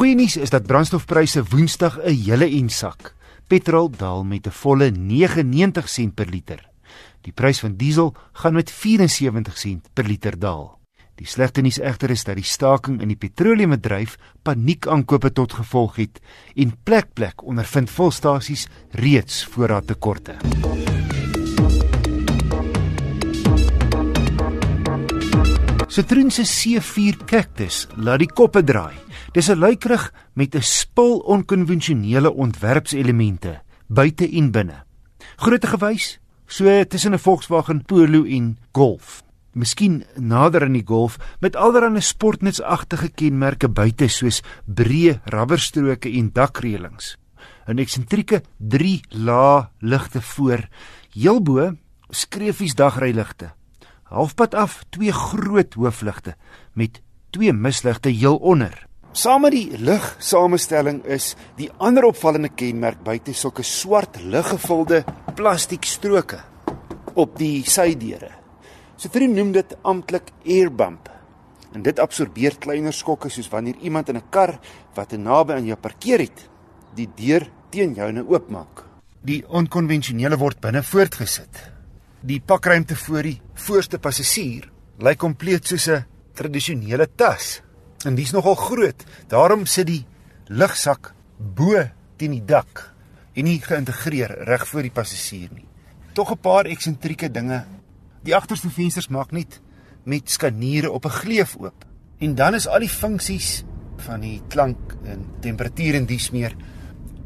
Goeie nuus is dat brandstofpryse Woensdag 'n hele en sak. Petrol daal met 'n volle 99 sent per liter. Die prys van diesel gaan met 74 sent per liter daal. Die slegte nuus egter is dat die staking in die petroleumbedryf paniekaankope tot gevolg het en plek plek ondervind volstasies reeds voorraadtekorte. Citroen se C4 Cactus laat die koppe draai. Dis 'n luikerig met 'n spul onkonvensionele ontwerpselemente buite en binne. Grootte gewys so tussen 'n Volkswagen Polo en Golf. Miskien nader aan die Golf met allerlei sportnutsagtige kenmerke buite soos breë rubberstroke en dakreëlings. 'n Eksentrieke 3-laag ligte voor, heel bo skreefies dagryligte halfpad af twee groot hoofligte met twee misligte heel onder. Saam met die ligsamestelling is die ander opvallende kenmerk buite sulke swart liggevulde plastiekstroke op die sydeure. Citroen noem dit amptelik air bump. En dit absorbeer kleiner skokke soos wanneer iemand in 'n kar wat naby aan jou parkeer het, die deur teen jou nou oopmaak. Die onkonvensionele word binne voortgesit. Die pakruimte voor die voorste passasier lyk kompleet soos 'n tradisionele tas. En dis nogal groot. Daarom sit die lugsak bo teen die dak en nie geïntegreer reg voor die passasier nie. Tog 'n paar eksentrieke dinge. Die agterste vensters maak net met skaniere op 'n gleuf oop. En dan is al die funksies van die klank en temperatuur en dies meer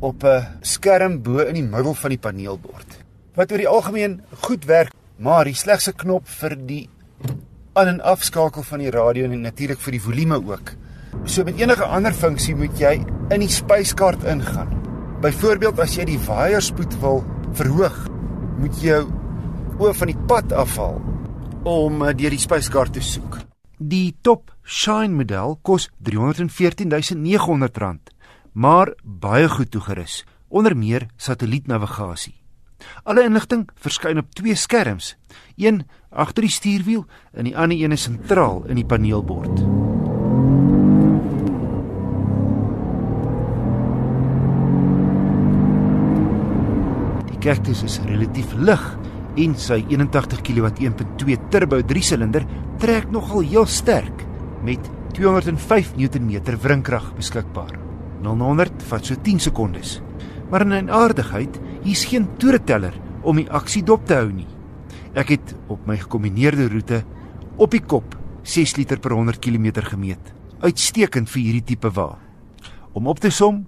op 'n skerm bo in die middel van die paneelbord wat oor die algemeen goed werk, maar die slegste knop vir die aan en afskakel van die radio en natuurlik vir die volume ook. So met enige ander funksie moet jy in die spyskaart ingaan. Byvoorbeeld as jy die waaierspoed wil verhoog, moet jy jou oë van die pad afhaal om eh, deur die spyskaart te soek. Die top Shine model kos R314.900, maar baie goed toegerus, onder meer satellietnavigasie. Alle inligting verskyn op twee skerms, een agter die stuurwiel en die ander een is sentraal in die paneelbord. Die Cactus is relatief lig en sy 81 kW 1.2 turbo 3-silinder trek nogal heel sterk met 205 Nm wrinkrag beskikbaar. 0 na 100 vat so 10 sekondes. Maar in 'n aardigheid hier's geen toereteller om die aksie dop te hou nie. Ek het op my gekombineerde roete op die kop 6 liter per 100 km gemeet. Uitstekend vir hierdie tipe wa. Om op te som,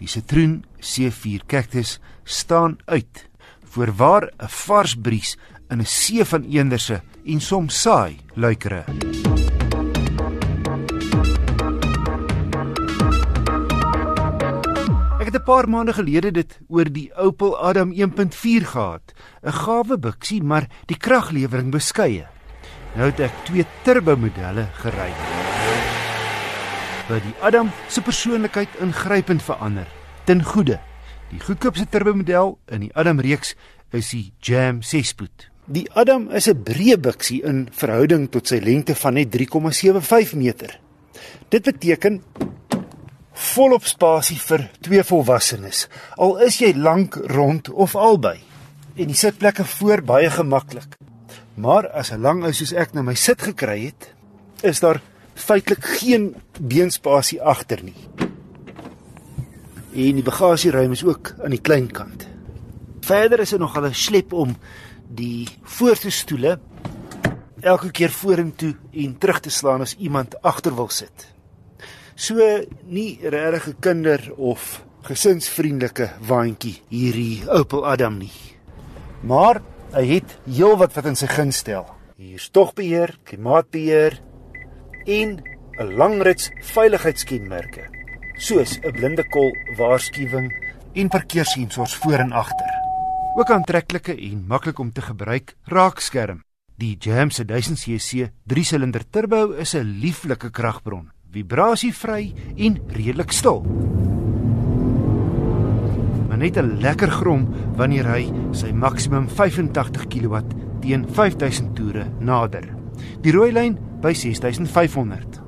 die Citroen C4 Cactus staan uit voor waar 'n vars bries in 'n see van eenderse en soms saai luikere. Paar maande gelede dit oor die Opel Adam 1.4 gehad. 'n Gawe buksie, maar die kraglewering beskeie. Nou het ek twee turbo modelle gery. Wat die Adam se persoonlikheid ingrypend verander ten goeie. Die goedkoopste turbo model in die Adam reeks is die Jam 6-spoed. Die Adam is 'n breë buksie in verhouding tot sy lengte van net 3,75 meter. Dit beteken volop spasie vir twee volwassenes. Al is jy lank rond of albei. En die sitplekke voor baie gemaklik. Maar as 'n lang ou soos ek na my sit gekry het, is daar feitelik geen beenspasie agter nie. En die bagasieruim is ook aan die klein kant. Verder is er nog al 'n slep om die voorste stoele elke keer vorentoe en terug te slaan as iemand agter wil sit. So nie regtig 'n kinder of gesinsvriendelike waantjie hierdie Opel Adam nie. Maar hy het heelwat wat in sy guns stel. Hier's togbeheer, klimaatbeheer en 'n langrits veiligheidskenmerke, soos 'n blinde kol waarskuwing en parkeersensors voor en agter. Ook aantreklike en maklik om te gebruik raakskerm. Die Jam se 1000cc 3-silinder turbo is 'n lieflike kragbron vibrasievry en redelik stil. Maar net 'n lekker grom wanneer hy sy maksimum 85 kW teen 5000 toere nader. Die rooi lyn by 6500.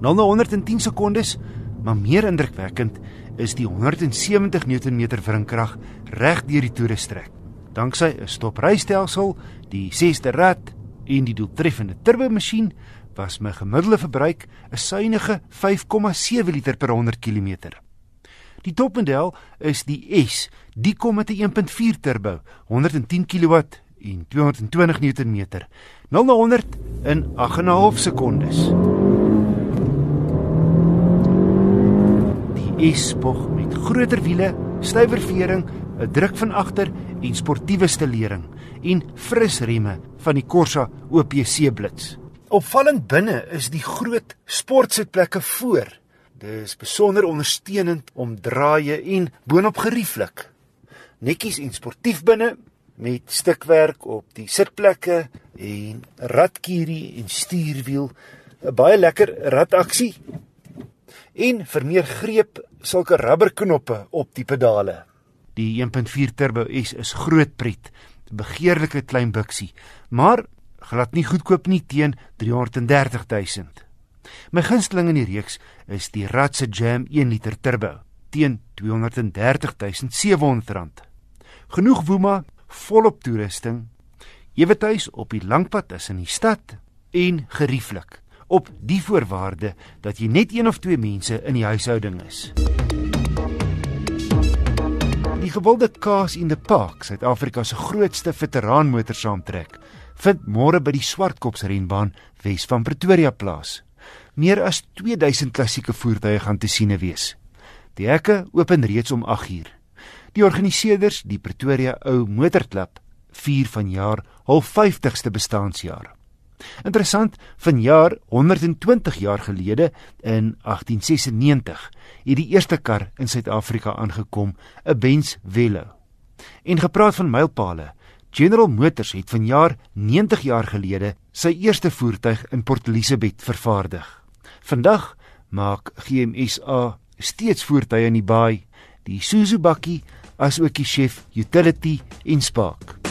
0 na 110 sekondes Maar meer indrukwekkend is die 170 Nm wringkrag reg deur die toerestrek. Danksy 'n stoprystelsel, die 6de rad en die doeltreffende turbomasjien was my gemiddelde verbruik 'n suiwige 5,7 liter per 100 km. Die topmodel is die S, die kom met 'n 1.4 turbo, 110 kW en 220 Nm. 0 na 100 in 8.5 sekondes. Die S spog met groter wiele, stywer vering, 'n druk van agter en sportiewe stelering en fris remme van die Corsa OPC Blitz. Opvallend binne is die groot sportsitplekke voor. Dit is besonder ondersteunend om draaie en boonop gerieflik. Netjies en sportief binne met stukwerk op die sitplekke en radkierie en stuurwiel. 'n Baie lekker radaksie. En vir meer greep, sulke rubberknoppe op die pedale. Die 1.4 Turbo S is groot pret, begeerlike klein buksie, maar glad nie goedkoop nie teen 330 000. My gunsteling in die reeks is die Ratse Jam 1 liter turbo teen 230 700 rand. Genoeg woema, volop toerusting, ewethuis op die langpad is in die stad en gerieflik op die voorwaarde dat jy net een of twee mense in die huishouding is. Die gewilde Cars in the Park, Suid-Afrika se grootste veteraanmotor saamtrek, vind môre by die Swartkops renbaan Wes van Pretoria plaas. Meer as 2000 klassieke voertuie gaan te siene wees. Die hekke open reeds om 8uur. Die organiseerders, die Pretoria Ou Motorklub, vier vanjaar hul 50ste bestaanjaar. Interessant, vanjaar 120 jaar gelede in 1896 het die eerste kar in Suid-Afrika aangekom, 'n Benz Velo. En gepraat van mylpale, General Motors het vanjaar 90 jaar gelede sy eerste voertuig in Port Elizabeth vervaardig. Vandag maak GMSA steeds voertuie in die baai, die Isuzu bakkie asook die Chef Utility en Spark.